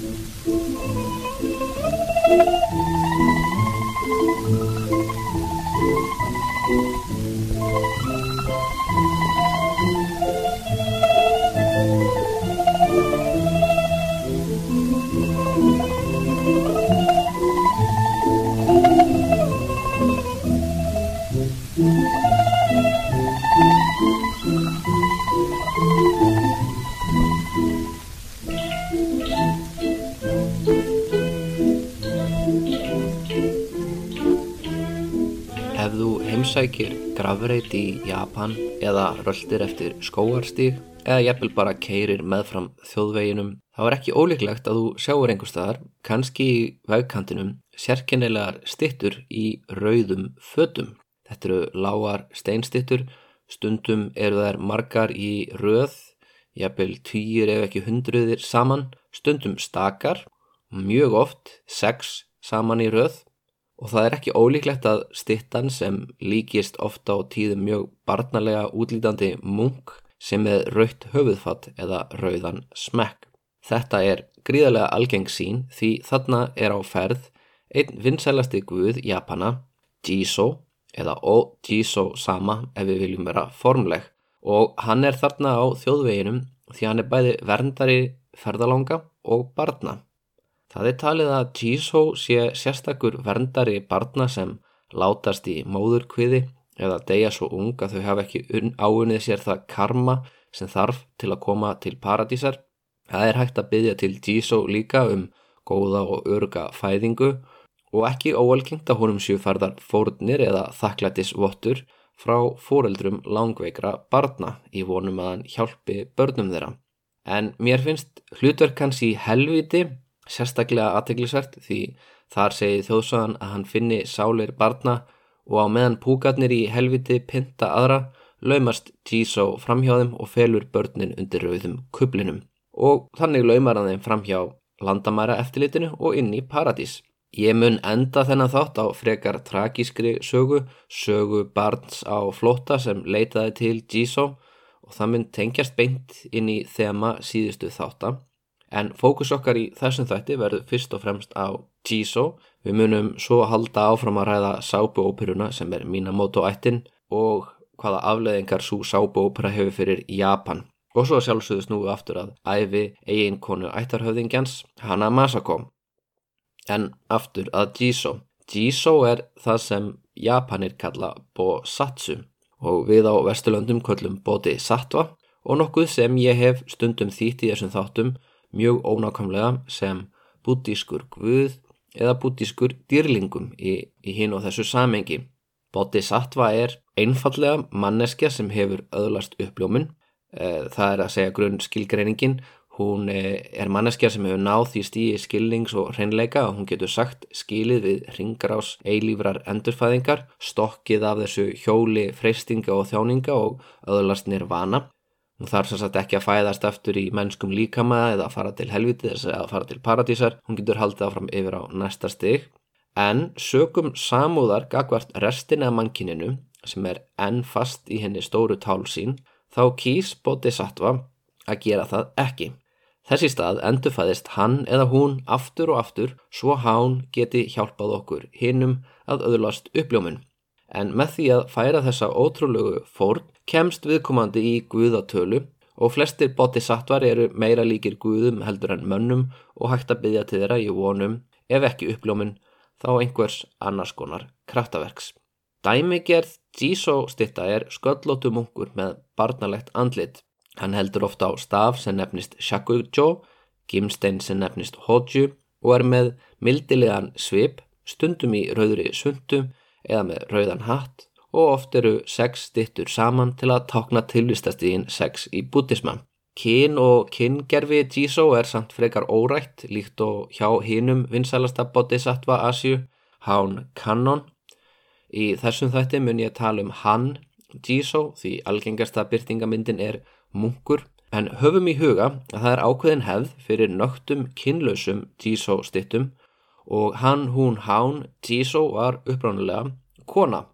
Thank you. Heimsækir gravreit í Japan eða röltir eftir skóarstíg eða jafnvel bara keirir meðfram þjóðveginum þá er ekki ólíklegt að þú sjáur einhver staðar, kannski í vegkantinum, sérkennilegar stittur í rauðum fötum. Þetta eru lágar steinstittur, stundum eru þær margar í röð, jafnvel týjir ef ekki hundruðir saman, stundum stakar, mjög oft sex saman í röð og það er ekki ólíklegt að stittan sem líkist ofta á tíðum mjög barnalega útlítandi munk sem með raukt höfuðfatt eða rauðan smekk. Þetta er gríðarlega algeng sín því þarna er á ferð einn vinsælasti guð Japana, Jiso eða O-Jiso sama ef við viljum vera formleg og hann er þarna á þjóðveginum því hann er bæði verndari ferðalanga og barna. Það er talið að Jiso sé sérstakur verndari barna sem látast í móðurkviði eða deyja svo ung að þau hafa ekki áunnið sér það karma sem þarf til að koma til paradísar. Það er hægt að byggja til Jiso líka um góða og örga fæðingu og ekki óalgengt að honum sjöfærðar fórnir eða þakklætisvottur frá fóreldrum langveikra barna í vonum að hann hjálpi börnum þeirra. En mér finnst hlutverk hans í helviti sérstaklega aðteglisvert því þar segi þjóðsagan að hann finni sáleir barna og á meðan púkarnir í helviti pinta aðra laumast Jiso framhjáðum og felur börnin undir rauðum kublinum og þannig laumar hann þeim framhjá landamæra eftirlitinu og inn í paradís. Ég mun enda þennan þátt á frekar tragískri sögu, sögu barns á flóta sem leitaði til Jiso og það mun tengjast beint inn í þema síðustu þáttan En fókus okkar í þessum þætti verður fyrst og fremst á Jiso. Við munum svo halda áfram að ræða sábuóperuna sem er Minamoto-ættin og hvaða afleðingar svo sábuópera hefur fyrir Japan. Og svo sjálfsögðu snúið aftur að æfi eiginkonu ættarhöfðingjans Hana Masako. En aftur að Jiso. Jiso er það sem Japanir kalla Bosatsu og við á Vesturlöndum köllum Bodhisattva og nokkuð sem ég hef stundum þýtt í þessum þáttum mjög ónákamlega sem bútískur guð eða bútískur dýrlingum í, í hinn og þessu samengi. Bodhisattva er einfallega manneskja sem hefur öðlast uppljómun. Eh, það er að segja grunn skilgreiningin. Hún eh, er manneskja sem hefur náð því stíi skilnings og hreinleika og hún getur sagt skilið við ringarás eilífrar endurfæðingar, stokkið af þessu hjóli freystinga og þjáninga og öðlast nirvana. Hún þarf sem sagt ekki að fæðast eftir í mennskum líkama eða að fara til helvitis eða að fara til paradísar. Hún getur haldið áfram yfir á næsta stig. En sögum samúðar gagvart restina mannkininu sem er enn fast í henni stóru tál sín þá kýs Bodhisattva að gera það ekki. Þessi stað endurfæðist hann eða hún aftur og aftur svo hán geti hjálpað okkur hinnum að öðlast uppljómun. En með því að færa þessa ótrúlegu fórn kemst viðkomandi í guðatölu og flestir bodhisattvar eru meira líkir guðum heldur en mönnum og hægt að byggja til þeirra í vonum, ef ekki uppljómun, þá einhvers annars konar kraftaverks. Dæmigerð Jiso stitta er sköllótu munkur með barnalegt andlit. Hann heldur ofta á staf sem nefnist Shakujo, gimstein sem nefnist Hoju og er með mildilegan svip, stundum í rauðri sundu eða með rauðan hatt og oft eru sex stittur saman til að tákna tilvistastíðin sex í bútisma. Kyn og kyngerfi Jiso er samt frekar órætt líkt og hjá hinum vinsælasta bodhisattva Asju, hán Kannon. Í þessum þætti mun ég tala um hann Jiso því algengasta byrtingamyndin er munkur en höfum í huga að það er ákveðin hefð fyrir nögtum kynlausum Jiso stittum og hann hún hán Jiso var uppránulega kona.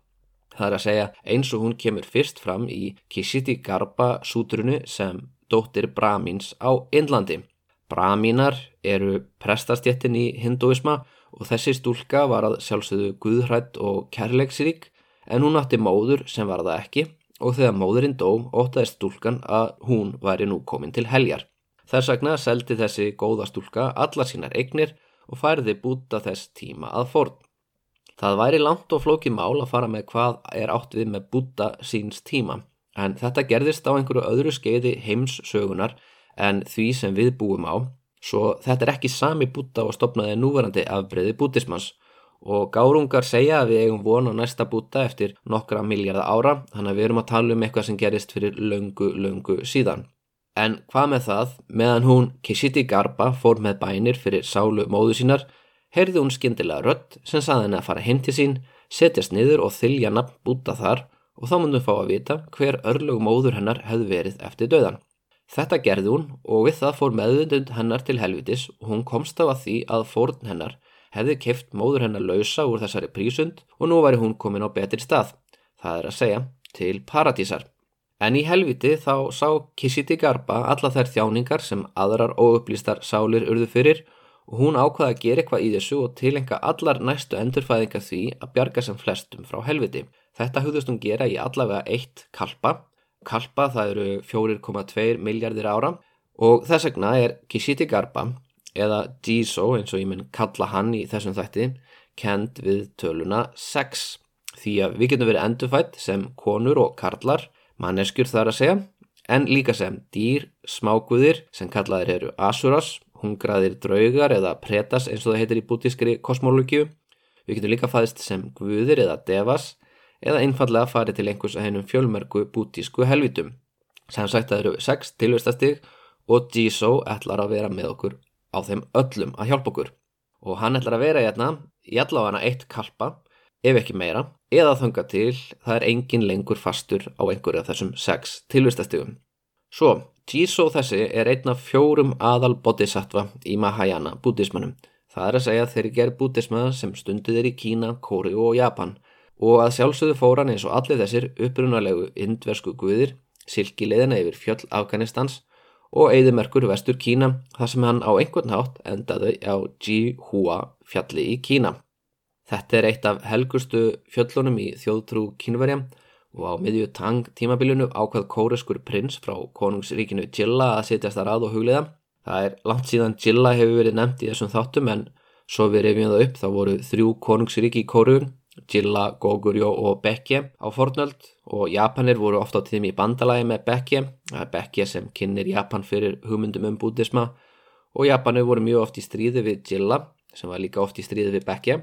Það er að segja eins og hún kemur fyrst fram í Kishiti Garba sútrunu sem dóttir Brahmins á Indlandi. Brahminar eru prestastjettin í hinduisma og þessi stúlka var að sjálfsögðu guðhrætt og kærleiksrík en hún átti móður sem var það ekki og þegar móðurinn dó ótaðist stúlkan að hún væri nú komin til heljar. Þess vegna seldi þessi góða stúlka alla sínar eignir og færði búta þess tíma að fórn. Það væri langt og flóki mál að fara með hvað er átt við með búta síns tíma en þetta gerðist á einhverju öðru skeiði heims sögunar en því sem við búum á svo þetta er ekki sami búta og stopnaði núverandi afbreyði bútismans og gárungar segja að við eigum von á næsta búta eftir nokkra miljardar ára þannig að við erum að tala um eitthvað sem gerist fyrir löngu, löngu síðan. En hvað með það, meðan hún Kishiti Garba fór með bænir fyrir sálu móðu sínar, heyrði hún skindilega rött sem saði henni að fara heim til sín, setjast niður og þylja nafn búta þar og þá myndum fá að vita hver örlög móður hennar hefði verið eftir döðan. Þetta gerði hún og við það fór meðvindund hennar til helvitis og hún komst á að því að fórn hennar hefði keft móður hennar lausa úr þessari prísund og nú væri hún komin á betri stað, það er að segja, til paradísar. En í helviti þá sá Kishiti Garba alla þær þjáningar sem aðrar óupplýstar sálir urðu fyrir og hún ákvaði að gera eitthvað í þessu og tilenga allar næstu endurfæðinga því að bjarga sem flestum frá helviti. Þetta hugðust hún gera í allavega eitt kalpa. Kalpa það eru 4,2 miljardir ára og þess vegna er Kishiti Garba eða Jiso eins og ég mun kalla hann í þessum þætti kend við töluna 6 því að við getum verið endurfætt sem konur og karlar, manneskjur þar að segja en líka sem dýr, smáguðir sem kallaðir eru asuras, hungraðir draugar eða pretas eins og það heitir í bútískri kosmológiu. Við getum líka fæðist sem guðir eða devas eða einfallega farið til einhvers að hennum fjölmerku bútísku helvitum. Sem sagt það eru 6 tilvæstastig og Jiso ætlar að vera með okkur á þeim öllum að hjálpa okkur og hann ætlar að vera hérna í allavega eitt kalpa ef ekki meira eða þanga til það er engin lengur fastur á einhverju af þessum sex tilvistastigum. Svo, Jiso þessi er einn af fjórum aðal bodhisattva í Mahayana bútismannum. Það er að segja þeir gerð bútisma sem stundið er í Kína, Kóri og Japan og að sjálfsögðu fóran eins og allir þessir upprunalegu indversku guðir silki leðina yfir fjöll Afganistans og eigðimerkur vestur Kína þar sem hann á einhvern hátt endaði á Jihua fjalli í Kína. Þetta er eitt af helgustu fjöllunum í þjóðtrú Kínverja og á miðju tang tímabilinu ákvað kóreskur prins frá konungsríkinu Jilla að setjast að ráð og hugliða. Það er langt síðan Jilla hefur verið nefnt í þessum þáttum en svo við reyfjum það upp þá voru þrjú konungsríki í kórugun Jilla, Gogurjó og Bekkje á fornöld og Japanir voru ofta á tíðum í bandalagi með Bekkje, Bekkje sem kynir Japan fyrir hugmyndum um bútisma og Japanir voru mjög oft í stríði við Jilla sem var líka oft í stríði við Bekkje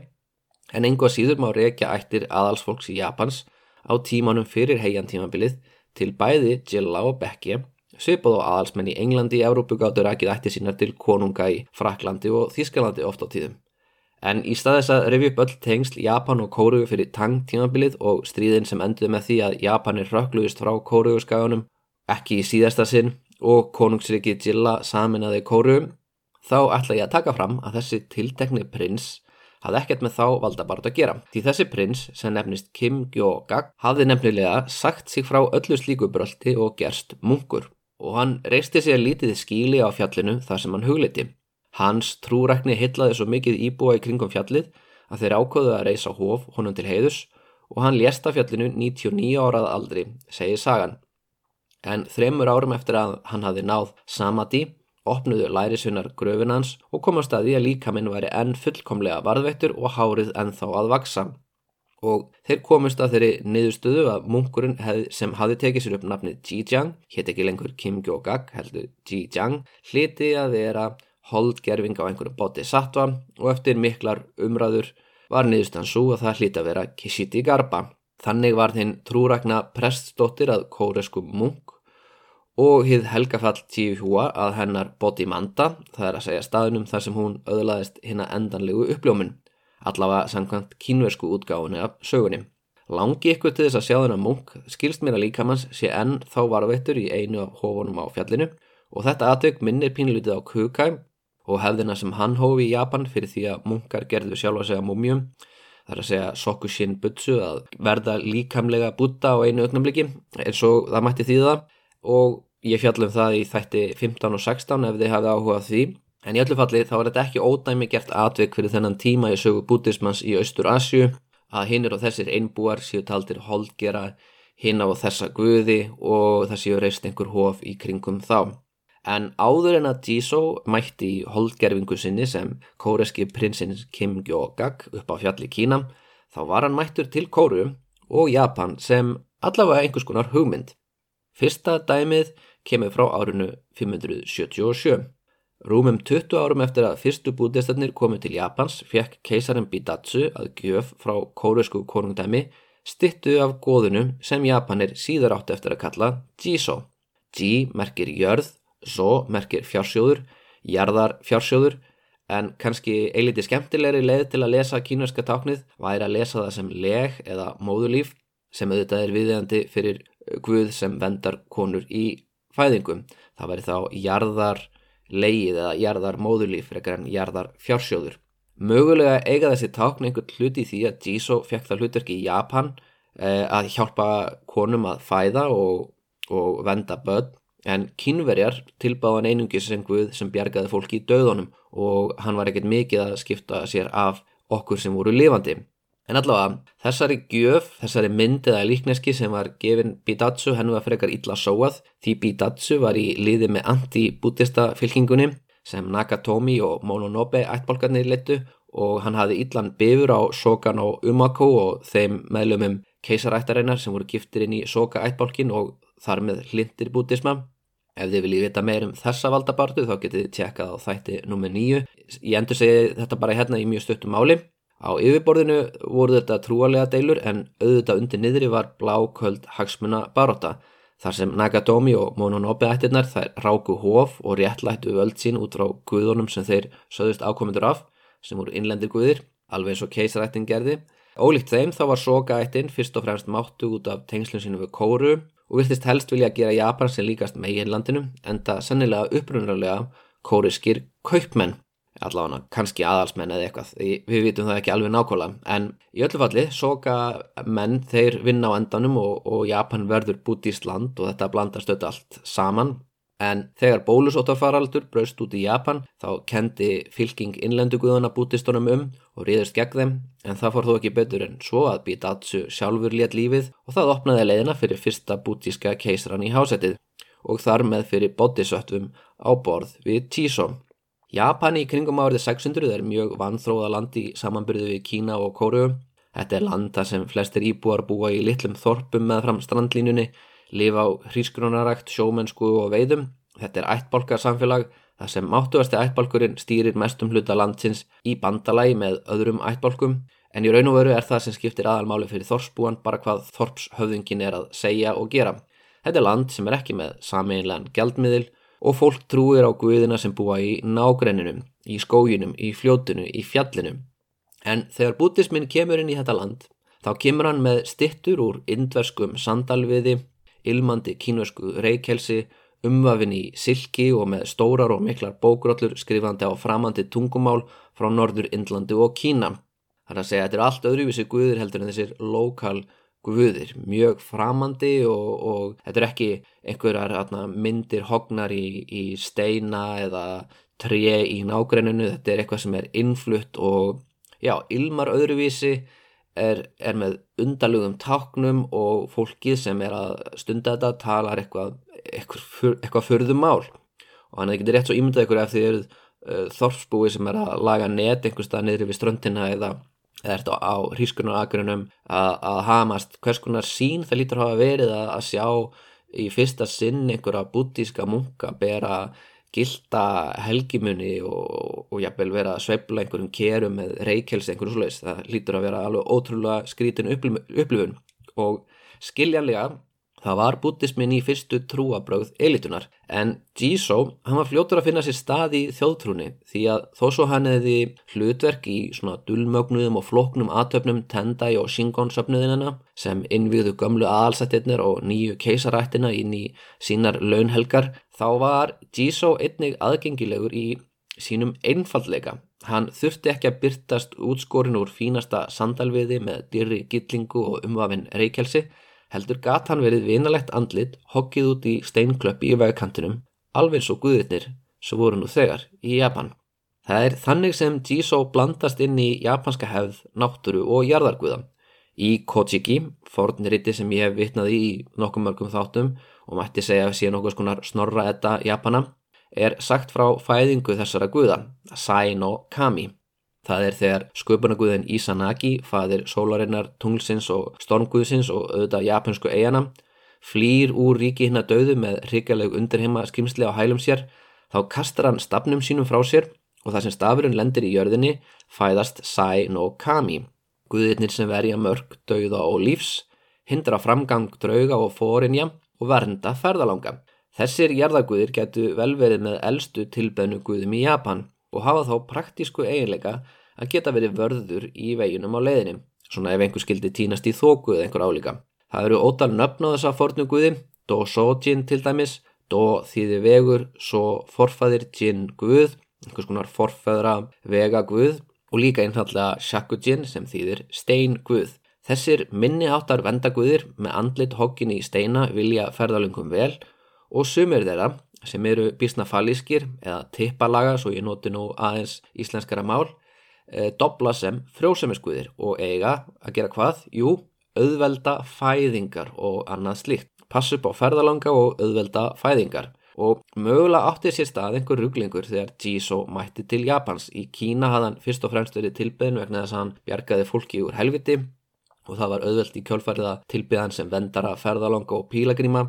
en enga síður má reykja ættir aðalsfolks í Japans á tímanum fyrir heiantímabilið til bæði Jilla og Bekkje svipað á aðalsmenn í Englandi, Európu gáttur ekki ætti sínar til konunga í Fraklandi og Þískalandi oft á tíðum. En í stað þess að revju upp öll tengsl Japan og Kórugu fyrir Tang tímabilið og stríðin sem enduði með því að Japanir rökkluðist frá Kóruguskaganum ekki í síðasta sinn og konungsriki Jilla saminnaði Kórugu, þá ætla ég að taka fram að þessi tiltekni prins hafði ekkert með þá valdabart að gera. Því þessi prins, sem nefnist Kim Gyo-gak, hafði nefnilega sagt sig frá öllu slíku bröldi og gerst munkur og hann reisti sig að lítið skíli á fjallinu þar sem hann hugliti. Hans trúrækni hillaði svo mikið íbúa í kringum fjallið að þeir ákvöðu að reysa hóf honum til heiðus og hann lést af fjallinu 99 árað aldri, segir sagan. En þremur árum eftir að hann hafi náð Samadhi, opnuðu lærisunnar gröfin hans og komast að því að líkaminn væri enn fullkomlega varðveittur og hárið ennþá að vaksa. Og þeir komust að þeirri niðurstöðu að munkurinn hef, sem hafi tekið sér upp nafnið Jijiang, hétt ekki lengur Kim Gyo-gak, heldur Jijiang, hliti að vera holdgerfing á einhverjum bóti sattva og eftir miklar umræður var niðurstan svo að það hlýtti að vera Kishiti Garba. Þannig var þinn trúrakna prestsdóttir að kóresku munk og hið helgafall tíuhjúa að hennar bóti manda, það er að segja staðunum þar sem hún öðlaðist hinn að endanlegu uppljómun, allavega samkvæmt kínversku útgáðunni af sögunni. Langi ykkur til þess að sjá þennan munk skilst mér að líkamanns sé enn þá varveittur í einu af hófunum á fjallinu og þetta aðtök minnir pínlítið á Kukai og hefðina sem hann hófi í Japan fyrir því að munkar gerðu sjálf að segja múmjum það er að segja Sokushin Butsu að verða líkamlega búta á einu augnabliki eins og það mætti því það og ég fjallum það í þætti 15 og 16 ef þið hafið áhugað því En í öllu falli þá er þetta ekki ódæmi gert atvik fyrir þennan tíma í sögu bútismans í Austur Asju að hinnir og þessir einbúar séu taldir holdgera hinn á þessa guði og það séu reist einhver hof í kringum þá. En áður en að Jisoo mætti í holdgerfingu sinni sem kóreski prinsins Kim Jong-gak upp á fjalli Kína þá var hann mættur til Kóru og Japan sem allavega einhvers konar hugmynd. Fyrsta dæmið kemur frá árinu 577. Rúmum 20 árum eftir að fyrstu búdistarnir komið til Japans fekk keisarin Bidatsu að gjöf frá kóresku konungdæmi stittu af góðunum sem Japanir síðar átti eftir að kalla Jiso. Ji merkir jörð, So merkir fjársjóður, jarðar fjársjóður en kannski eiliti skemmtilegri leið til að lesa kínverska táknið væri að lesa það sem leg eða móðulíf sem auðvitað er viðjandi fyrir Guð sem vendar konur í fæðingum. Það væri þá jarðar leið eða jarðar móðulíf frekar en jarðar fjársjóður. Mögulega eiga þessi tákn einhvern hluti því að Jisoo fekk það hlutverki í Japan eh, að hjálpa konum að fæða og, og venda börn en kínverjar tilbáðan einungis sem Guð sem bjargaði fólki í döðunum og hann var ekkert mikið að skipta sér af okkur sem voru lifandi. En allavega, þessari gjöf, þessari mynd eða líkneski sem var gefin Bidatsu hennu var frekar illa sóað því Bidatsu var í liði með anti-bútista fylkingunni sem Nakatomi og Mononobe ættbólkarnir leittu og hann hafði illan bifur á Sokan og Umako og þeim meðlumum keisarættareinar sem voru giftir inn í Soka ættbólkin og þar með hlindir bútisma. Ef þið viljið vita meir um þessa valdabartu þá getið þið tjekkað á þætti nr. 9. Ég endur segi þetta bara hérna í mjög stöttum máli. Á yfirborðinu voru þetta trúalega deilur en auðvitað undir niðri var bláköld hagsmuna baróta þar sem Nagatomi og Mononobe ættirnar þær ráku hóf og réttlættu völd sín út frá guðunum sem þeir söðust ákomendur af sem voru innlendir guðir, alveg eins og keisarættin gerði. Ólíkt þeim þá var Soka-ættin fyrst og fremst máttu út af tengslun sinu við Kóru og virtist helst vilja gera Japan sem líkast með einlandinu en það sennilega upprunnulega kóriskir kaupmenn allavega kannski aðalsmenn eða eitthvað. Við vitum það ekki alveg nákvæmlega. En í öllu falli soka menn þeir vinna á endanum og, og Japan verður bútist land og þetta blandast auðvitað allt saman. En þegar bólusóttarfaraldur braust út í Japan þá kendi fylking innlenduguðana bútistunum um og riðist gegn þeim. En það fór þó ekki betur en svo að Bidatsu sjálfur létt lífið og það opnaði leiðina fyrir fyrsta bútíska keisran í hásettið og þar með fyrir bodisöttum á borð við Tísom Japani í kringum árið 600 er mjög vanþróða land í samanbyrðu við Kína og Kóru. Þetta er landa sem flestir íbúar búa í litlum þorpum með fram strandlínunni, lifa á hrískronarækt, sjómennsku og veiðum. Þetta er ættbólkarsamfélag þar sem máttuasti ættbólkurinn stýrir mestum hluta landsins í bandalagi með öðrum ættbólkum en í raun og veru er það sem skiptir aðalmáli fyrir þorpsbúan bara hvað þorpshöfðingin er að segja og gera. Þetta er land sem er ekki með sameinlegan geldmiðil og fólk trúir á guðina sem búa í nágrenninum, í skójunum, í fljótunum, í fjallinum. En þegar bútismin kemur inn í þetta land, þá kemur hann með stittur úr indverskum sandalviði, ilmandi kínversku reykjelsi, umvafin í silki og með stórar og miklar bókróllur skrifandi á framandi tungumál frá Norður Indlandi og Kína. Það er að segja að þetta er allt öðruvísi guður heldur en þessir lokal guðir, mjög framandi og, og þetta er ekki einhverjar atna, myndir hognar í, í steina eða tré í nágrenninu, þetta er eitthvað sem er innflutt og já, ilmar öðruvísi er, er með undalugum táknum og fólkið sem er að stunda þetta talar eitthvað, eitthvað, eitthvað förðum mál. Og hann er ekki rétt svo ímyndað ykkur ef þið eruð uh, þorfsbúi sem er að laga net einhverstað niður við ströndina eða eða ert á hrískunaragrunum að, að hamast? Hvers konar sín það lítur hafa verið að, að sjá í fyrsta sinn einhverja bútíska munka bera gilda helgimunni og, og jafnvel vera að sveifla einhverjum kerum með reykjelsi einhverjum sluðis það lítur að vera alveg ótrúlega skrítin upplifun. Og skiljanlega Það var bútismin í fyrstu trúabröð elitunar en Jisoo hann var fljótur að finna sér stað í þjóðtrúni því að þó svo hann hefði hlutverk í svona dullmögnuðum og floknum aðtöfnum Tendai og Shingon söfnuðinina sem innvíðu gömlu aðalsættirnir og nýju keisarættina inn í sínar launhelgar þá var Jisoo einnig aðgengilegur í sínum einfallleika. Hann þurfti ekki að byrtast útskorin úr fínasta sandalviði með dyrri gillingu og umvafin reykjelsi heldur gat hann verið vinalegt andlit hokkið út í steinklöppi í vegkantinum, alveg svo guðirnir sem voru nú þegar í Japan. Það er þannig sem Jiso blandast inn í japanska hefð, náttúru og jarðarguða. Í Kojiki, fornriti sem ég hef vitnaði í nokkuð mörgum þáttum og mætti segja að sé nokkuð skonar snorra etta Japana, er sagt frá fæðingu þessara guða, Sai no Kami. Það er þegar sköpunaguðin Izanagi, fadir sólarinnar, tunglsins og stormguðsins og auðvitað japansku eigana, flýr úr ríki hinn að döðu með hrigaleg undirheima skrimsli á hælum sér, þá kastar hann stafnum sínum frá sér og það sem stafurinn lendir í jörðinni fæðast Sai no Kami. Guðirnir sem verja mörg, dauða og lífs, hindra framgang drauga og fórinja og vernda ferðalanga. Þessir jarðaguðir getur vel verið með eldstu tilbeðnu guðum í Japan og hafa þá praktísku eiginleika að geta verið vörður í veginum á leiðinni, svona ef einhver skildi tínast í þóku eða einhver álíka. Það eru ótal nöfn á þessa fornu guði, Do Sojin til dæmis, Do þýði vegur, So forfæðir Jin guð, einhvers konar forfæðra vega guð. Og líka einfallega Shakujin sem þýðir stein guð. Þessir minni áttar vendaguðir með andlit hokkin í steina vilja ferðalungum vel. Og sumir þeirra sem eru bísna falískir eða tippalaga, svo ég noti nú aðeins íslenskara mál, e, dobla sem frjósemisguðir og eiga að gera hvað? Jú, auðvelda fæðingar og annað slíkt. Pass upp á ferðalanga og auðvelda fæðingar og mögulega átti sér stað einhver rugglingur þegar Jiso mætti til Japans. Í Kína hafði hann fyrst og fremst verið tilbyðin vegna þess að hann bjargaði fólki úr helviti og það var auðvelt í kjölfariða tilbyðan sem vendara, ferðalanga og pílagríma.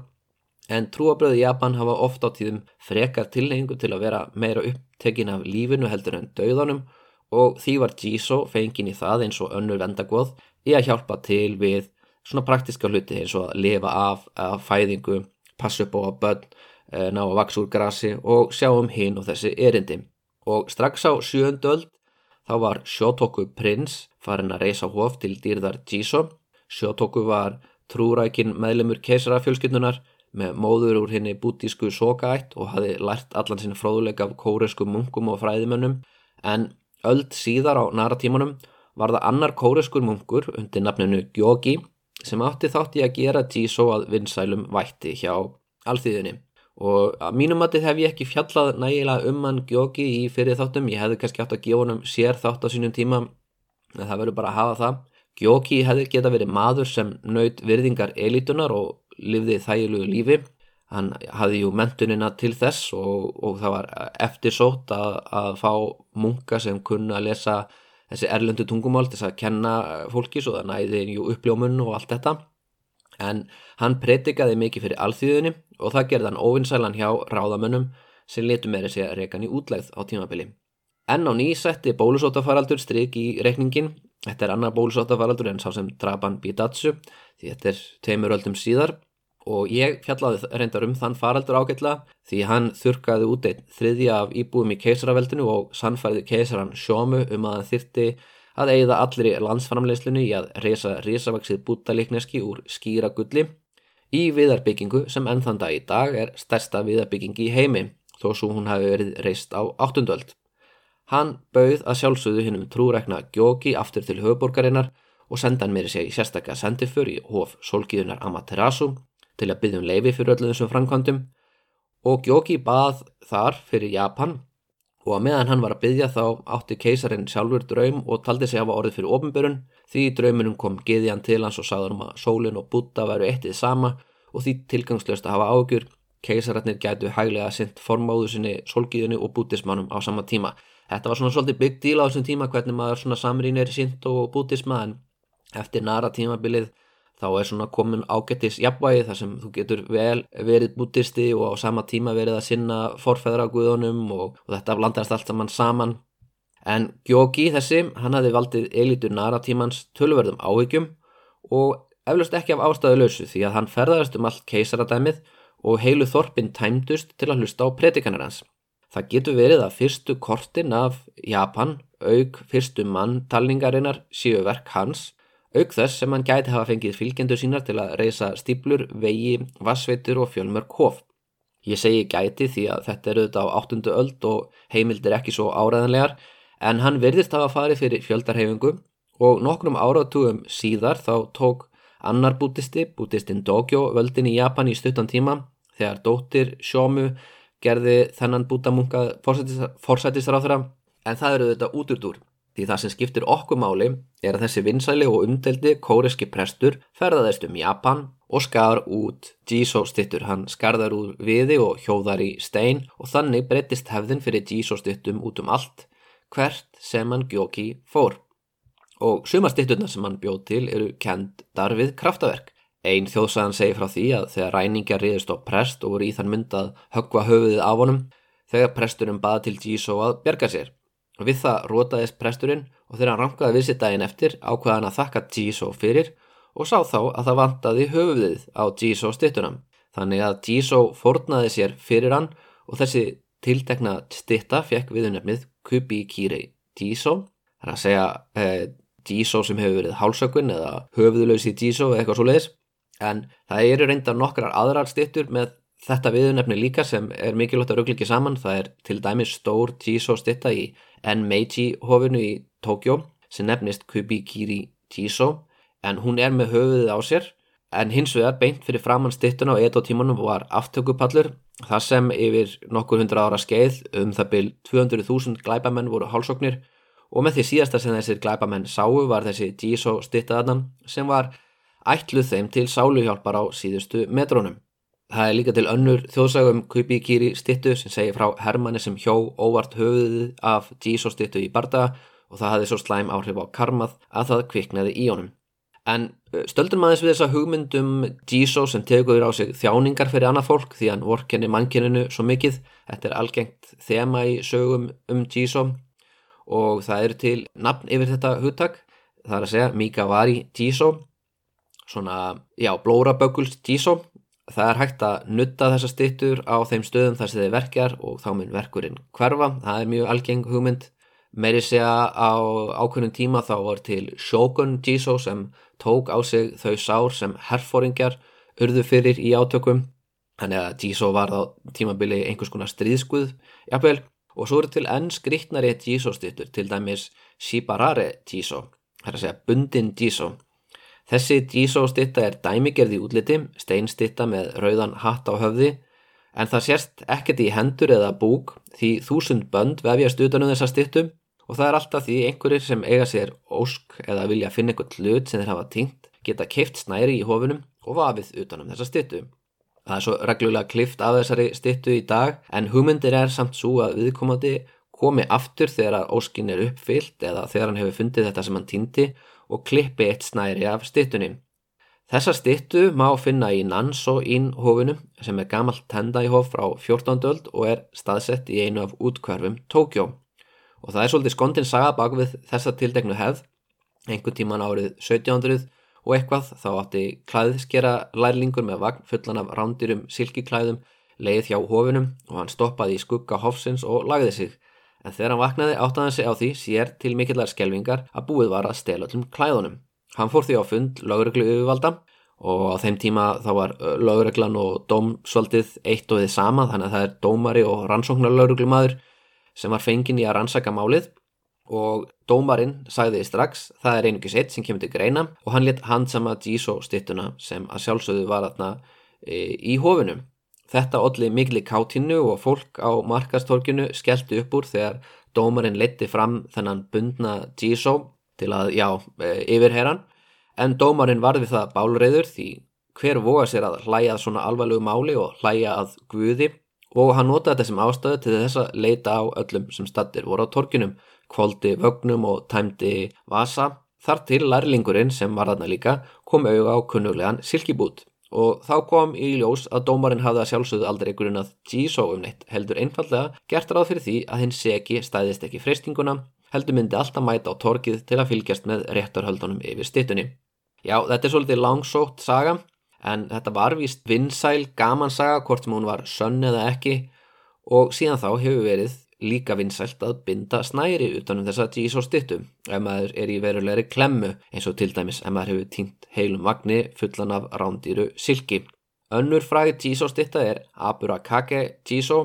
En trúabröði Japan hafa oft á tíðum frekar tilhengu til að vera meira upptekin af lífinu heldur en dauðanum og því var Jiso fengin í það eins og önnur vendagóð í að hjálpa til við svona praktiska hluti eins og að lifa af, af fæðingu, passa upp á að börn Eh, ná að vaks úr grasi og sjá um hinn og þessi erindi. Og strax á sjöndöld þá var Sjótoku prins farin að reysa hóf til dýrðar Jiso. Sjótoku var trúrækin meðlemur keisarafjölskyndunar með móður úr henni bútísku sokaætt og hafi lært allan sinni fróðuleik af kóresku munkum og fræðimönnum. En öld síðar á naratímanum var það annar kóreskur munkur undir nafninu Gyogi sem átti þátti að gera Jiso að vinsælum vætti hjá alþýðinni og að mínum matið hef ég ekki fjallað nægilega um hann Gjóki í fyrir þáttum. Ég hefði kannski átt að gefa hann sér þátt á sínum tíma en það verður bara að hafa það. Gjóki hefði geta verið maður sem naut virðingar elitunar og livði þægilegu lífi hann hafði jú mentunina til þess og, og það var eftirsótt að, að fá munka sem kunna að lesa þessi erlendu tungumál til að kenna fólki svo það næði jú uppljómun og allt þetta en hann predikaði mikið fyrir alþýðunni og það gerði hann óvinsælan hjá ráðamönnum sem letu meira sig að reyka hann í útlegð á tímabili. Enn á nýsetti bólusóttafaraldur stryk í reikningin. Þetta er annar bólusóttafaraldur en sá sem Draban Bidatsu því þetta er teimur öldum síðar og ég fjallaði reyndar um þann faraldur ágætla því hann þurkaði út einn þriðja af íbúum í keisaraveldinu og sannfæriði keisaran sjómu um að hann þyrti að eigða allir í landsframleyslinu í að reysa risavaksið bútalikneski úr skýra gulli í viðarbyggingu sem ennþann dag í dag er stærsta viðarbyggingi í heimi þó svo hún hafi verið reist á áttundöld. Hann bauð að sjálfsögðu hinnum trúrækna Gjóki aftur til höfuborgarinnar og senda hann meiri seg í sérstakka sendifur í hóf solgiðunar Amaterasu til að byggja um leifi fyrir öllu þessum framkvæmdum. Og Gjóki bað þar fyrir Japan og að meðan hann var að byggja þá átti keisarin sjálfur draum og taldi sig hafa orðið fyrir ofnbörun því í drauminum kom Giðjan til hans og sagði um að sólinn og Buddha væru eittið sama og því tilgangslöst að hafa ágjur keisararnir gætu hæglega sendt formáðu sinni solgiðunni og bútismannum á sama tíma. Þetta var svona svolítið bygg díla á þessum tíma hvernig maður svona samrýn er sint og bútisma en eftir nara tímabilið þá er svona komin ágættis jafnvægi þar sem þú getur vel verið bútisti og á sama tíma verið að sinna forfæðra guðunum og, og þetta blandast allt saman saman. En Gjóki þessi, hann hafði valdið elitur naratímans tölverðum áhyggjum og eflust ekki af ástæðu lausu því að hann ferðaðist um allt keisaradæmið og heilu þorpin tæmdust til að hlusta á predikanir hans. Það getur verið að fyrstu kortin af Japan, auk fyrstu manntalningarinnar síu verk hans auk þess sem hann gæti hafa fengið fylgjendur sínar til að reysa stíplur, vegi, vassveitur og fjölmörk hof. Ég segi gæti því að þetta eru þetta á áttundu öld og heimildir ekki svo áræðanlegar en hann verðist hafa farið fyrir fjöldarhefingu og nokkrum áratugum síðar þá tók annar bútisti, bútistinn Dogyo, völdin í Japan í stuttan tíma þegar dóttir Sjómu gerði þennan bútamunga forsætisráþra en það eru þetta út út úr því það sem skiptir okkur máli er að þessi vinsæli og umdeldi kóreski prestur ferðaðist um Japan og skar út Jiso stittur. Hann skarðar úr viði og hjóðar í stein og þannig breytist hefðin fyrir Jiso stittum út um allt hvert sem hann gjóki fór. Og sumastitturna sem hann bjóð til eru kendar við kraftaverk. Einn þjóðsagan segi frá því að þegar ræningar riðist á prest og voru í þann mynd að höggva höfuðið af honum þegar presturinn baða til Jiso að bjerga sér. Við það rótaðist presturinn og þegar hann rankaði við sér daginn eftir ákvaðan að þakka Jiso fyrir og sá þá að það vantaði höfuðið á Jiso stittunam. Þannig að Jiso fórnaði sér fyrir hann og þessi tiltekna stitta fekk viðunefnið Kubi Kirei Jiso. Það er að segja eh, Jiso sem hefur verið hálsökun eða höfuðlösi Jiso eða eitthvað svo leiðis en það eru reyndar nokkrar aðrar stittur með þetta viðunefni líka sem er mikilvægt að ruggla ekki saman. Það er til dæmis stór Jiso stitta í Enmeiji hofinu í Tókjó sem nefnist Kubikiri Jiso en hún er með höfuðið á sér. En hins vegar beint fyrir framann stittuna og edo tímanum var aftökupallur þar sem yfir nokkur hundra ára skeið um það byl 200.000 glæbamenn voru hálsóknir. Og með því síðasta sem þessir glæbamenn sáu var þessi Jiso stittaðanam sem var ætluð þeim til sáluhjálpar á síðustu metrónum. Það er líka til önnur þjóðsagum Kubi Kiri stittu sem segir frá Hermanni sem hjó óvart höfuðið af Jiso stittu í barda og það hafði svo slæm áhrif á karmað að það kviknaði í honum. En stöldum aðeins við þessa hugmyndum Jiso sem tegur á sig þjáningar fyrir annað fólk því hann vorkenni mannkyninu svo mikið. Þetta er algengt þema í sögum um Jiso og það eru til nafn yfir þetta hugtak. Það er að segja Mikavari Jiso svona, já, blóraböggulst dísó. Það er hægt að nutta þessa stittur á þeim stöðum þar sem þeir verkjar og þá mun verkurinn hverfa. Það er mjög algeng hugmynd. Meiri segja á ákveðnum tíma þá var til Shogun Jiso sem tók á sig þau sár sem herfóringjar urðu fyrir í átökum. Þannig að Jiso var á tímabili einhvers konar stríðskuð, jafnvel. Og svo eru til enn skriktnari Jiso stittur, til dæmis Shibarare Jiso, það er að segja bundin Jiso. Þessi dísóstitta er dæmigerði útliti, steinstitta með rauðan hatt á höfði, en það sérst ekkert í hendur eða búk því þúsund bönd vefjast utanum þessa stittum og það er alltaf því einhverjir sem eiga sér ósk eða vilja finna eitthvað hlut sem þeir hafa tingt geta keift snæri í hofunum og vafið utanum þessa stittu. Það er svo reglulega klift af þessari stittu í dag en hugmyndir er samt svo að viðkomandi komi aftur þegar óskin er uppfyllt eða þegar hann hefur fundið þetta sem hann týndi og klippi eitt snæri af stittunni. Þessa stittu má finna í Nansó-ín hófinu sem er gamalt tendæhof frá 14. öld og er staðsett í einu af útkvarfum Tókjó. Og það er svolítið skondin saga bak við þessa tildegnu hefð, einhvern tíman árið 1700 og eitthvað þá átti klæðskera lærlingur með vagn fullan af rándirum silkiklæðum leið hjá hofinum og hann stoppaði í skugga hofsins og lagði sig en þegar hann vaknaði áttaði hann sig á því sér til mikillar skelvingar að búið var að stela öllum klæðunum. Hann fór því á fund lögreglu yfirvalda og á þeim tíma þá var lögreglan og dómsvaldið eitt og þið sama þannig að það er dómari og rannsóknar lögreglumadur sem var fengin í að rannsaka málið og dómarinn sagði strax það er einugis eitt sem kemur til greina og hann let handsama Díso stittuna sem að sjálfsögðu var aðna e, í hofinum. Þetta olli mikli káttinu og fólk á markastorkinu skellti upp úr þegar dómarinn leti fram þennan bundna Jiso til að, já, e, yfirherran. En dómarinn varði það bálreiður því hver voga sér að hlæjað svona alvarlegu máli og hlæja að guði og hann notaði þetta sem ástöðu til þess að leita á öllum sem stattir voru á torkinum, kvóldi vögnum og tæmdi vasa. Þar til lærlingurinn sem var þarna líka kom auða á kunnuglegan silkibút og þá kom í ljós að dómarinn hafði að sjálfsögðu aldrei grunnað G.S.O. um neitt heldur einfallega gert ráð fyrir því að hinn segi stæðist ekki freystinguna heldur myndi alltaf mæta á torkið til að fylgjast með réttarhöldunum yfir stittunni. Já, þetta er svolítið langsótt saga en þetta var vist vinsæl gaman saga hvort sem hún var sönn eða ekki og síðan þá hefur verið líka vinsælt að binda snæri utanum þessa Jísó stittu ef maður er í verulegri klemmu eins og til dæmis ef maður hefur týnt heilum vagnni fullan af rándýru silki. Önnur fræði Jísó stitta er Aburakake Jísó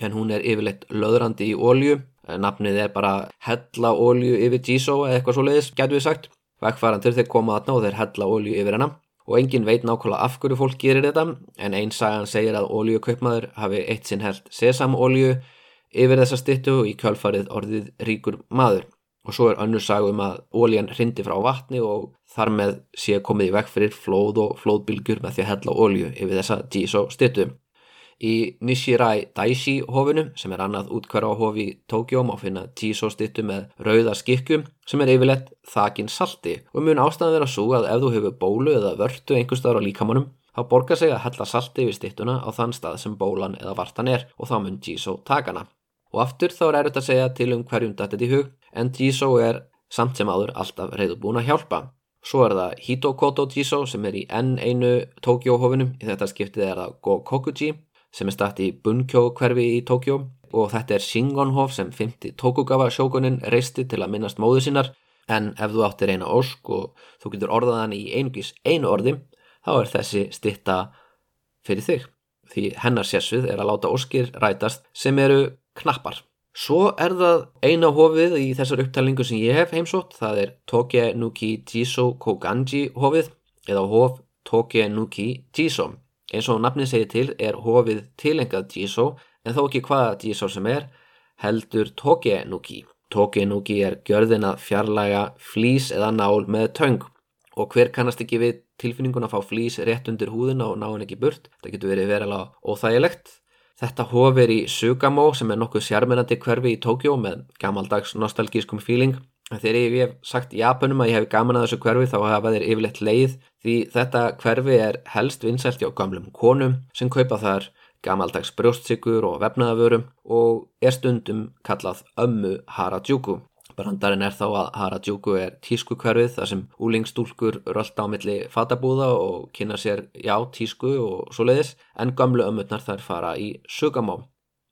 en hún er yfirleitt löðrandi í ólju. Nafnið er bara hella ólju yfir Jísó eða eitthvað svo leiðis, getur við sagt. Vegfærandur þeir koma aðná og þeir hella ólju yfir hennar og engin veit nákvæmlega af hverju fólk gerir þetta en einn sagan segir að ólíukaupmaður hafi eitt sinn held sesamólíu yfir þessa stittu og í kjálfarið orðið ríkur maður og svo er önnur sagum að ólíjan hrindi frá vatni og þar með sé komið í vekk fyrir flóð og flóðbylgjur með því að hella ólju yfir þessa Jiso stittu. Í Nishirai Daishi hofinu sem er annað útkværa á hofi í Tókjó má finna Jiso stittu með rauða skikku sem er yfirlegt þakin salti og mun ástæðan vera svo að ef þú hefur bólu eða vörtu einhver staðar á líkamannum þá borgar sig að hella salti yfir stittuna á þann stað sem bólan eða vartan er og þá mun Jiso takana. Og aftur þá er erfitt að segja til um hverjum dættið í hug en Jiso er samt sem áður alltaf reyðubúin að hjálpa. Svo er það Hitokoto Jiso sem er í enn einu Tókjóhofinum, í þetta skiptið er það Gokokuji sem er statt í Bunkyo hverfi í Tókjó og þetta er Shingonhof sem 50 Tokugawa sjókunin reisti til að minnast móðu sinnar. En ef þú áttir eina ósk og þú getur orðaðan í einugis einu orði þá er þessi stitta fyrir þig. Því hennar sérsvið er að láta óskir rætast sem eru knappar. Svo er það eina hofið í þessar upptælingu sem ég hef heimsótt, það er Toke Nuki Jiso Koganji hofið eða hof Toke Nuki Jiso. Eins og nafnið segir til er hofið tilengað Jiso en þó ekki hvaða Jiso sem er heldur Toke Nuki. Toke Nuki er gjörðin að fjarlæga flís eða nál með töng og hver kannast ekki við tilfinningun að fá flís rétt undir húðina og ná henn ekki burt. Það getur verið verilega óþægilegt Þetta hof er í Sugamo sem er nokkuð sjarmirandi hverfi í Tókjó með gammaldags nostalgískum fíling. Þegar ég hef sagt Japanum að ég hef gaman að þessu hverfi þá hafa þeir yfirleitt leið því þetta hverfi er helst vinsælt hjá gamlum konum sem kaupa þar gammaldags brjóstsyggur og vefnaðavörum og er stundum kallað ömmu Harajuku. Brandarinn er þá að Harajuku er tísku hverfið þar sem úlingstúlkur rölda á milli fatabúða og kynna sér já tísku og svo leiðis en gamlu ömmutnar þær fara í Sugamó.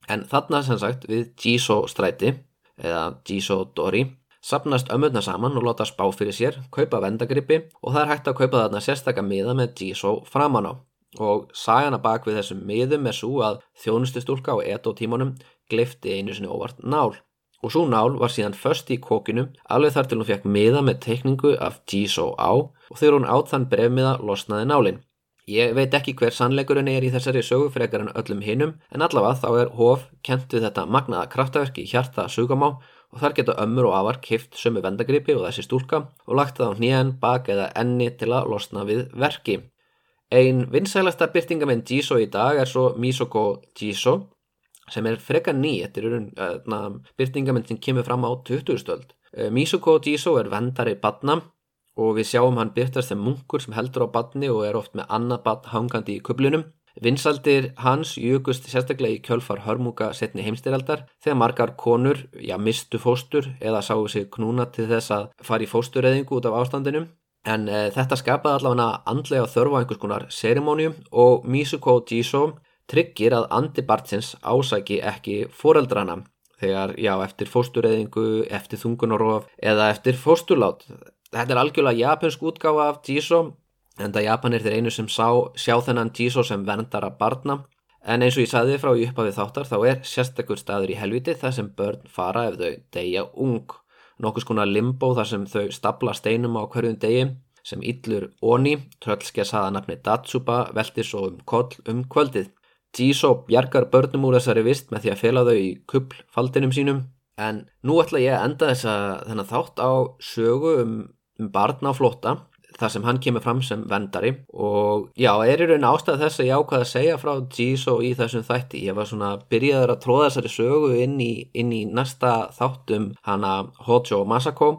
En þarna sem sagt við Jiso stræti eða Jiso Dori sapnast ömmutnar saman og láta spá fyrir sér, kaupa vendagrippi og það er hægt að kaupa þarna sérstakka miða með Jiso framan á. Og sagana bak við þessum miðum er svo að þjónustustúlka á eto tímanum glifti einu sinni óvart nál og svo nál var síðan först í kókinu alveg þar til hún fekk miða með teikningu af Jiso á og þegar hún átt þann brefmiða losnaði nálinn. Ég veit ekki hver sannleikurinn er í þessari sögu frekar en öllum hinnum en allavega þá er Hof kent við þetta magnaða kraftaverk í hjarta Sugamá og þar geta ömmur og afar kift sömu vendagripi og þessi stúlka og lagt það á hnjæðan, bak eða enni til að losna við verki. Einn vinsælasta byrtingamenn Jiso í dag er svo Misoko Jiso sem er frekar ný, þetta er uh, byrtingamenn sem kemur fram á 20. stöld. Uh, Misuko Jiso er vendari badna og við sjáum hann byrtast sem munkur sem heldur á badni og er oft með annað badn hangandi í kublunum. Vinsaldir hans júkust sérstaklega í kjölfar hörmuga setni heimstyraldar þegar margar konur, já mistu fóstur eða sáu sig knúna til þess að fara í fósturreðingu út af ástandinum. En e, þetta skapaði allavega andlega þörfu á einhvers konar serimónium og Misuko Jiso tryggir að andi barnsins ásæki ekki foreldrana þegar, já, eftir fóstureyðingu, eftir þungunarof eða eftir fósturlát. Þetta er algjörlega japansk útgáfa af Jiso, en það Japan er þeir einu sem sá, sjá þennan Jiso sem verndara barna. En eins og ég sagði frá í uppafið þáttar þá er sérstakur staður í helviti þar sem börn fara ef þau deyja ung. Nokkus konar limbo þar sem þau stapla steinum á hverjum degi sem yllur Oni, tröllskess haða nafni Datsuba, velti svo um koll um kvöldið. Jiso bjargar börnum úr þessari vist með því að fela þau í kuplfaldinum sínum. En nú ætla ég að enda þessa þennan þátt á sögu um, um barna á flotta þar sem hann kemur fram sem vendari og já, er í raun ástæð þess að ég ákvaði að segja frá Jiso í þessum þætti. Ég var svona byrjaður að tróða þessari sögu inn í, inn í næsta þáttum hana Hojo Masako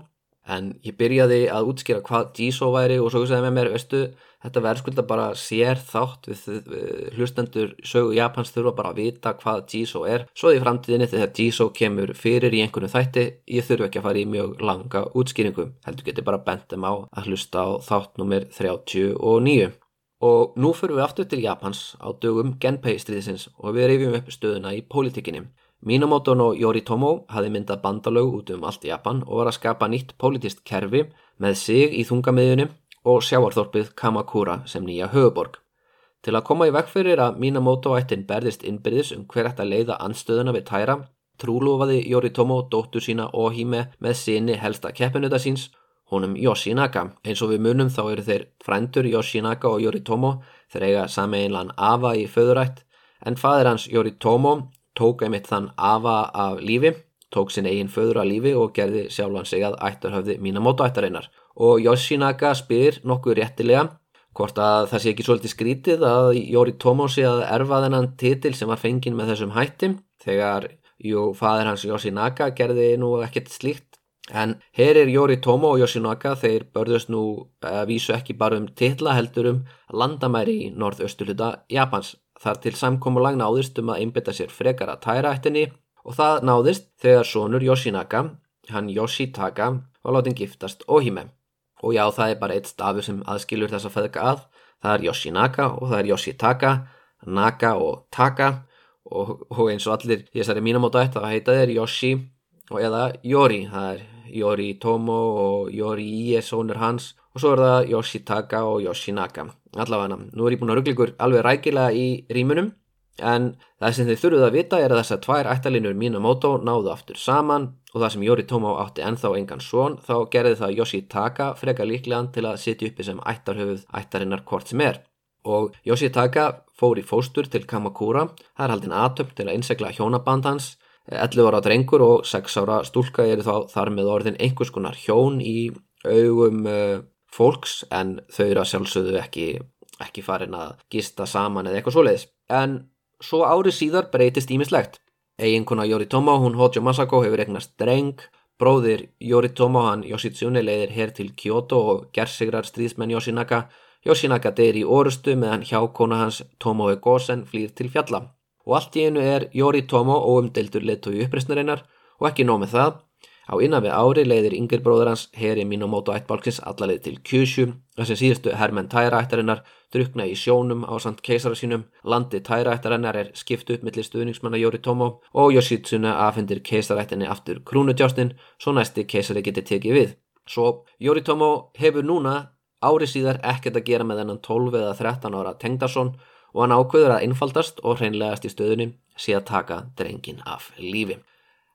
en ég byrjaði að útskýra hvað Jiso væri og svo sagði með mér, veistu Þetta verðskulda bara sér þátt við, við hlustendur sögu Japans þurfa bara að vita hvað Jiso er. Svo í framtíðinni þegar Jiso kemur fyrir í einhvern þætti, ég þurfa ekki að fara í mjög langa útskýringu. Heldur geti bara bentum á að hlusta á þátt nummer 39. Og nú fyrir við aftur til Japans á dögum Genpei stríðisins og við reyfjum upp stöðuna í pólitíkinni. Minamoto no Yoritomo hafi myndað bandalög út um allt Japan og var að skapa nýtt pólitist kerfi með sig í þungamiðunum og sjáarþorpið Kamakura sem nýja höfuborg. Til að koma í vekk fyrir að Minamoto-ættin berðist innbyrðis um hver ætti að leiða anstöðuna við tæra, trúlofaði Yoritomo dóttur sína Ohime með sinni helsta keppinuta síns honum Yoshinaka. Eins og við munum þá eru þeir frændur Yoshinaka og Yoritomo þeir eiga sameinlan Ava í föðurætt en fadir hans Yoritomo tók einmitt þann Ava af lífi, tók sinn eigin föður af lífi og gerði sjálfan sig að ættarhöfði Minamoto ættarinnar. Og Yoshinaka spyr nokkuð réttilega hvort að það sé ekki svolítið skrítið að Yoritomo sé að erfa þennan titil sem var fengin með þessum hættim þegar jú, fadir hans Yoshinaka gerði nú ekkert slíkt En hér er Jóri Tómo og Yoshinaka, þeir börðust nú að vísu ekki bara um titla heldur um landamæri í norðaustuluta Japans. Þar til samkómulag náðist um að einbita sér frekar að tæra ættinni og það náðist þegar sonur Yoshinaka, hann Yoshitaka, var látin giftast Ohime. Og já, það er bara eitt stafur sem aðskilur þess að feðka að. Það er Yoshinaka og það er Yoshitaka, Naka og Taka og, og eins og allir í þessari mínamóta ætti að heita þeir Yoshi og eða Yori, það er Yori Tomo og Yori Ie sónur hans. Og svo er það Yoshitaka og Yoshinaka allavega, nú er ég búin að ruggla ykkur alveg rækilega í rímunum en það sem þið þurfuð að vita er að þess að tvær ættalinur Minamoto náðu aftur saman. Og það sem Yori Tomo átti ennþá engan svon þá gerði það Yoshitaka freka líklegan til að sitja uppi sem ættarhöfuð ættarinnar hvort sem er. Og Yoshitaka fór í fóstur til Kamakura. Það er haldin aðtöpp til að innsegla hjónaband hans 11 ára drengur og 6 ára stúlka eru þá þar með orðin einhvers konar hjón í augum uh, fólks en þau eru að sjálfsögðu ekki, ekki farin að gista saman eða eitthvað svoleiðis. En svo árið síðar breytist ímislegt. Eiginkona Yoritomo, hún Hojo Masako, hefur eignast dreng. Bróðir Yoritomo, hann Yoshitsune, leiðir hér til Kyoto og gerðsigrar stríðsmenn Yoshinaka. Yoshinaka deyir í orustu meðan hjákona hans Tomoe Gosen flýr til fjalla og allt í einu er Jóri Tómo óumdeildur leittói uppreysnarinnar og ekki nóg með það. Á innan við ári leiðir yngir bróður hans Heri Minamoto ættbálkins allarleið til Kyushu þar sem síðustu herrmenn tæraættarinnar drukna í sjónum á samt keisara sínum. Landi tæraættarinnar er skipt upp millir stuðningsmanna Jóri Tómo og Yoshitsune afhendir keisarættinni aftur krúnudjástin svo næsti keisari geti tekið við. Svo Jóri Tómo hefur núna ári síðar ekkert að gera með þennan 12 eða 13 ára Tengdarsson og hann ákveður að einfaldast og hreinlegast í stöðunni sé að taka drengin af lífi.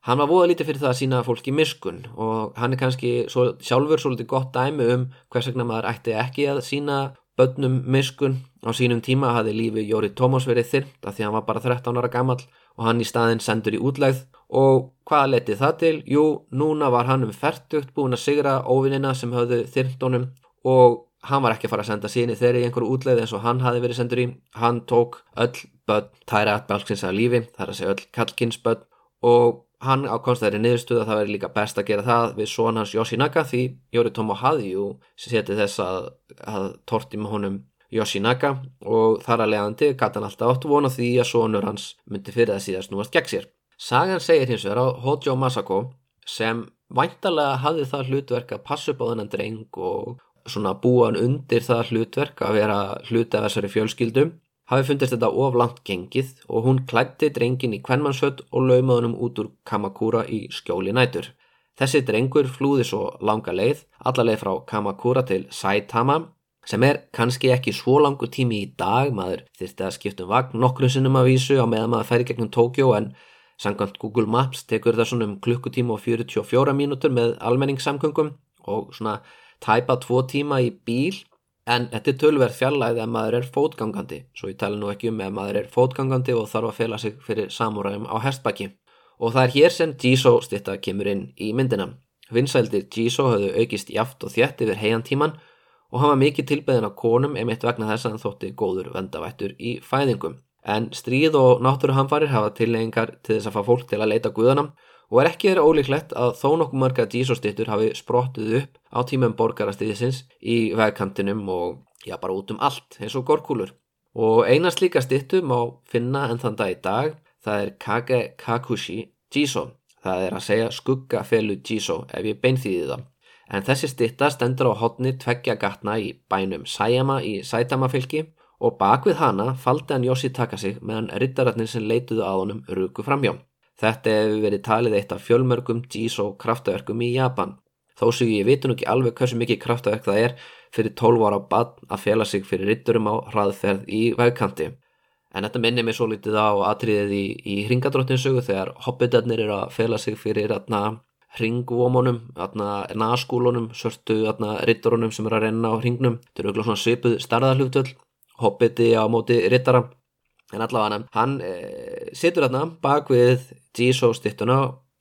Hann var voða lítið fyrir það að sína fólki miskun og hann er kannski svo, sjálfur svolítið gott dæmi um hvers vegna maður ætti ekki að sína börnum miskun. Á sínum tíma hafði lífi Jóri Tómas verið þyrnt að því hann var bara 13 ára gammal og hann í staðin sendur í útlægð og hvað letið það til? Jú, núna var hann um færtugt búin að sigra óvinnina sem hafði þyrnt honum og hann var ekki að fara að senda síni þeirri í einhverju útleið eins og hann hafi verið sendur í hann tók öll börn tæra atbálksins að lífi, þar að segja öll kallkinsbörn og hann ákomst þeirri niðurstuð að það veri líka best að gera það við són hans Yoshinaka því Yoritomo hafði jú setið þess að, að torti með honum Yoshinaka og þar að leiðandi gæti hann alltaf átt vona því að sonur hans myndi fyrir það síðast núast gegn sér. Sagan segir hins vegar á Hojo Masako sem væntalega hafði það hlutverk að passa upp á þennan dreng og, svona búan undir það hlutverk að vera hluti af þessari fjölskyldum hafi fundist þetta oflant gengið og hún klætti drengin í kvennmannshött og laumaðunum út úr Kamakura í skjóli nætur. Þessi drengur flúði svo langa leið, alla leið frá Kamakura til Saitama sem er kannski ekki svo langu tími í dag, maður þurfti að skipta um vagn nokkru sinnum að vísu á meðan maður færi gegnum Tókjó en sangant Google Maps tekur það svona um klukkutíma og 44 mínútur með almenningssamkungum og svona tæpa tvo tíma í bíl en þetta er tölverð fjallæði ef maður er fótgangandi. Svo ég tala nú ekki um ef maður er fótgangandi og þarf að fela sig fyrir samúræðum á hestbakki og það er hér sem Jiso stitta kemur inn í myndina. Vinsældir Jiso höfðu aukist jaft og þjætt yfir heiantíman og hann var mikið tilbeðin á konum emitt vegna þess að hann þótti góður vendavættur í fæðingum. En stríð og náttúruhamfarir hafa tilhengar til þess að fá fólk til að leita guðanam og er ekki þeirra ólíklegt að þó nokkuð marga dísostittur hafi sprottuð upp á tímum borgarastíðisins í vegkantinum og já bara út um allt eins og gorkúlur. Og eina slíka stittu má finna enn þann dag í dag, það er Kage Kakushi Jiso, það er að segja skuggafelu Jiso ef ég beinþýði það. En þessi stitta stendur á hotni tveggja gatna í bænum Sayama í Saitama fylki og bak við hana faldi hann Yoshi Takasi meðan rittararnir sem leituðu að honum ruku framjá. Þetta hefur verið talið eitt af fjölmörgum Jiso kraftaverkum í Japan. Þó sem ég veitum ekki alveg hversu mikið kraftaverk það er fyrir 12 ára bann að fjela sig fyrir ritturum á hraðferð í vegkanti. En þetta minnir mér svo litið á atriðið í, í hringadróttinsögu þegar hobbitarnir eru að fjela sig fyrir atna, ringvómonum, naskúlunum, sörtu rittarunum sem er að renna á ringnum. Þetta eru svona svipuð starðarhlutvöld, hobbiti á móti rittara. En allavega hann e, situr þarna bak við Jísó stittuna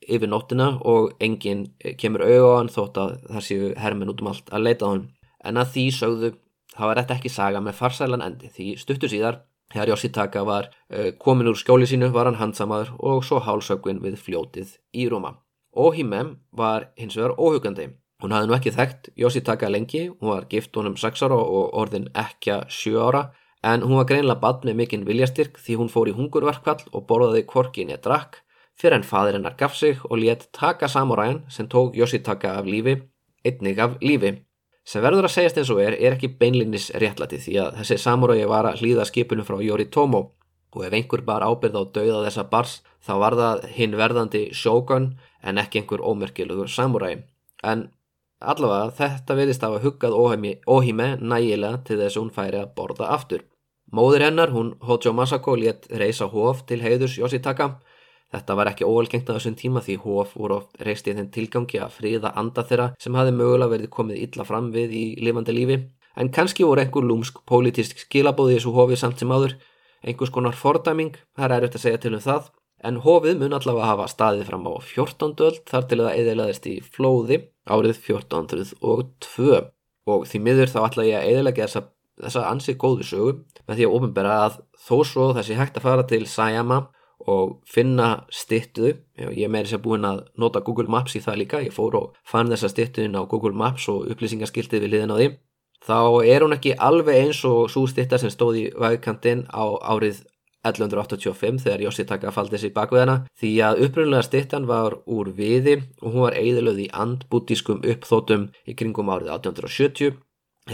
yfir nóttina og enginn kemur auða á hann þótt að það séu hermin út um allt að leita á hann. En að því sögðu þá er þetta ekki saga með farsælan endi því stuttur síðar Þegar Yoshitaka var uh, komin úr skjóli sínu var hann handsamaður og svo hálsökvin við fljótið í Roma. Ohime var hins vegar óhugandi. Hún hafði nú ekki þekkt Yoshitaka lengi, hún var gift honum 6 ára og orðin ekkja 7 ára en hún var greinlega bad með mikinn viljastyrk því hún fór í hungurverkvall og borðaði korkin eða drakk fyrir en fadir hennar gaf sig og létt taka samuræjan sem tók Yoshitaka af lífi, einnig af lífi sem verður að segjast eins og er, er ekki beinlinnis réttlæti því að þessi samuræi var að hlýða skipunum frá Yoritomo og ef einhver bar ábyrð á dauða þessa bars þá var það hinn verðandi sjógun en ekki einhver ómerkilugur samuræi. En allavega þetta vilist af að huggað óhíme nægilega til þess að hún færi að borða aftur. Móður hennar, hún Hojo Masako, létt reysa hóf til heiðurs Yoshitaka Þetta var ekki óalgengt á þessum tíma því hóf voru oft reist í þenn tilgangi að fríða anda þeirra sem hafi mögulega verið komið illa fram við í lifandi lífi. En kannski voru einhver lúmsk pólitísk skilabóði í þessu hófi samt sem áður, einhvers konar fordæming, það er erfitt að segja til um það. En hófið mun allavega hafa staðið fram á 14. öld þar til það eðilaðist í flóði árið 1402 og því miður þá ætla ég að eðilega þessa, þessa ansið góðu sögu með því að ofinbera að þó svo þessi hægt að fara til Sayama og finna stittu ég meirins að búin að nota Google Maps í það líka, ég fór og fann þessa stittuinn á Google Maps og upplýsingarskiltið við liðin á því þá er hún ekki alveg eins og svo stitta sem stóð í vægkantinn á árið 1185 þegar Yoshitaka faldi þessi bakveðana því að upprunlega stittan var úr viði og hún var eigðilöð í andbútískum uppþótum í kringum árið 1870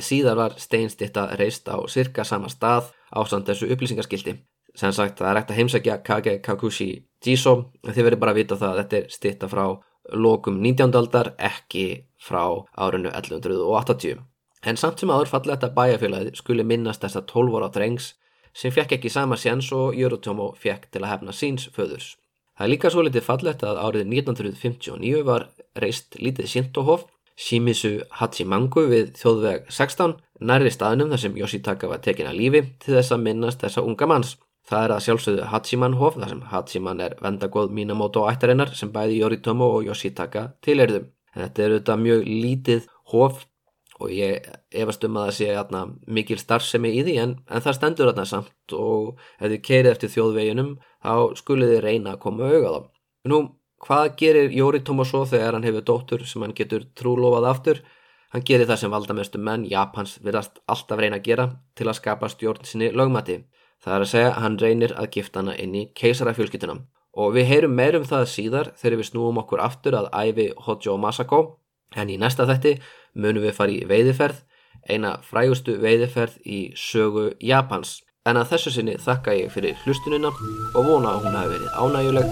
síðar var steinstitta reist á cirka sama stað á samt þessu upplýsingarskilti sem sagt það er ekkert að heimsækja Kage Kakushi Jiso en þið verður bara að vita það að þetta er stitta frá lokum 19. aldar ekki frá árinu 1180 en samt sem aður falla þetta bæjarfélagið skuli minnast þess að 12 ára drengs sem fekk ekki sama séns og Jörutomo fekk til að hefna síns föðurs. Það er líka svo litið fallett að árið 1959 var reist lítið Shintohof Shimizu Hachimangu við þjóðveg 16 nærri staðnum þar sem Yoshitaka var tekin að lífi til þess að minnast þessa unga manns. Það er að sjálfsögðu Hachiman hof þar sem Hachiman er vendagóð Minamoto ættarinnar sem bæði Yoritomo og Yoshitaka tilherðum. Þetta er auðvitað mjög lítið hof og ég efast um að það sé atna, mikil starfsemi í því en, en það stendur þarna samt og ef þið keirið eftir þjóðveginum þá skulið þið reyna að koma auðvitað á. Nú, hvað gerir Yoritomo svo þegar hann hefur dóttur sem hann getur trúlofað aftur? Hann gerir það sem valdamestu menn Japans verðast alltaf reyna að gera til að skapa stjórn sinni lögmati. Það er að segja hann reynir að gifta hana inn í keisarafjölskyttunum. Og við heyrum meir um það síðar þegar við snúum okkur aftur að æfi Hojo Masako. En í næsta þetti munum við fara í veiðiferð, eina frægustu veiðiferð í sögu Japans. En að þessu sinni þakka ég fyrir hlustunina og vona að hún hafi verið ánæguleg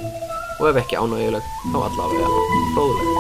og ef ekki ánæguleg þá allavega fróðuleg.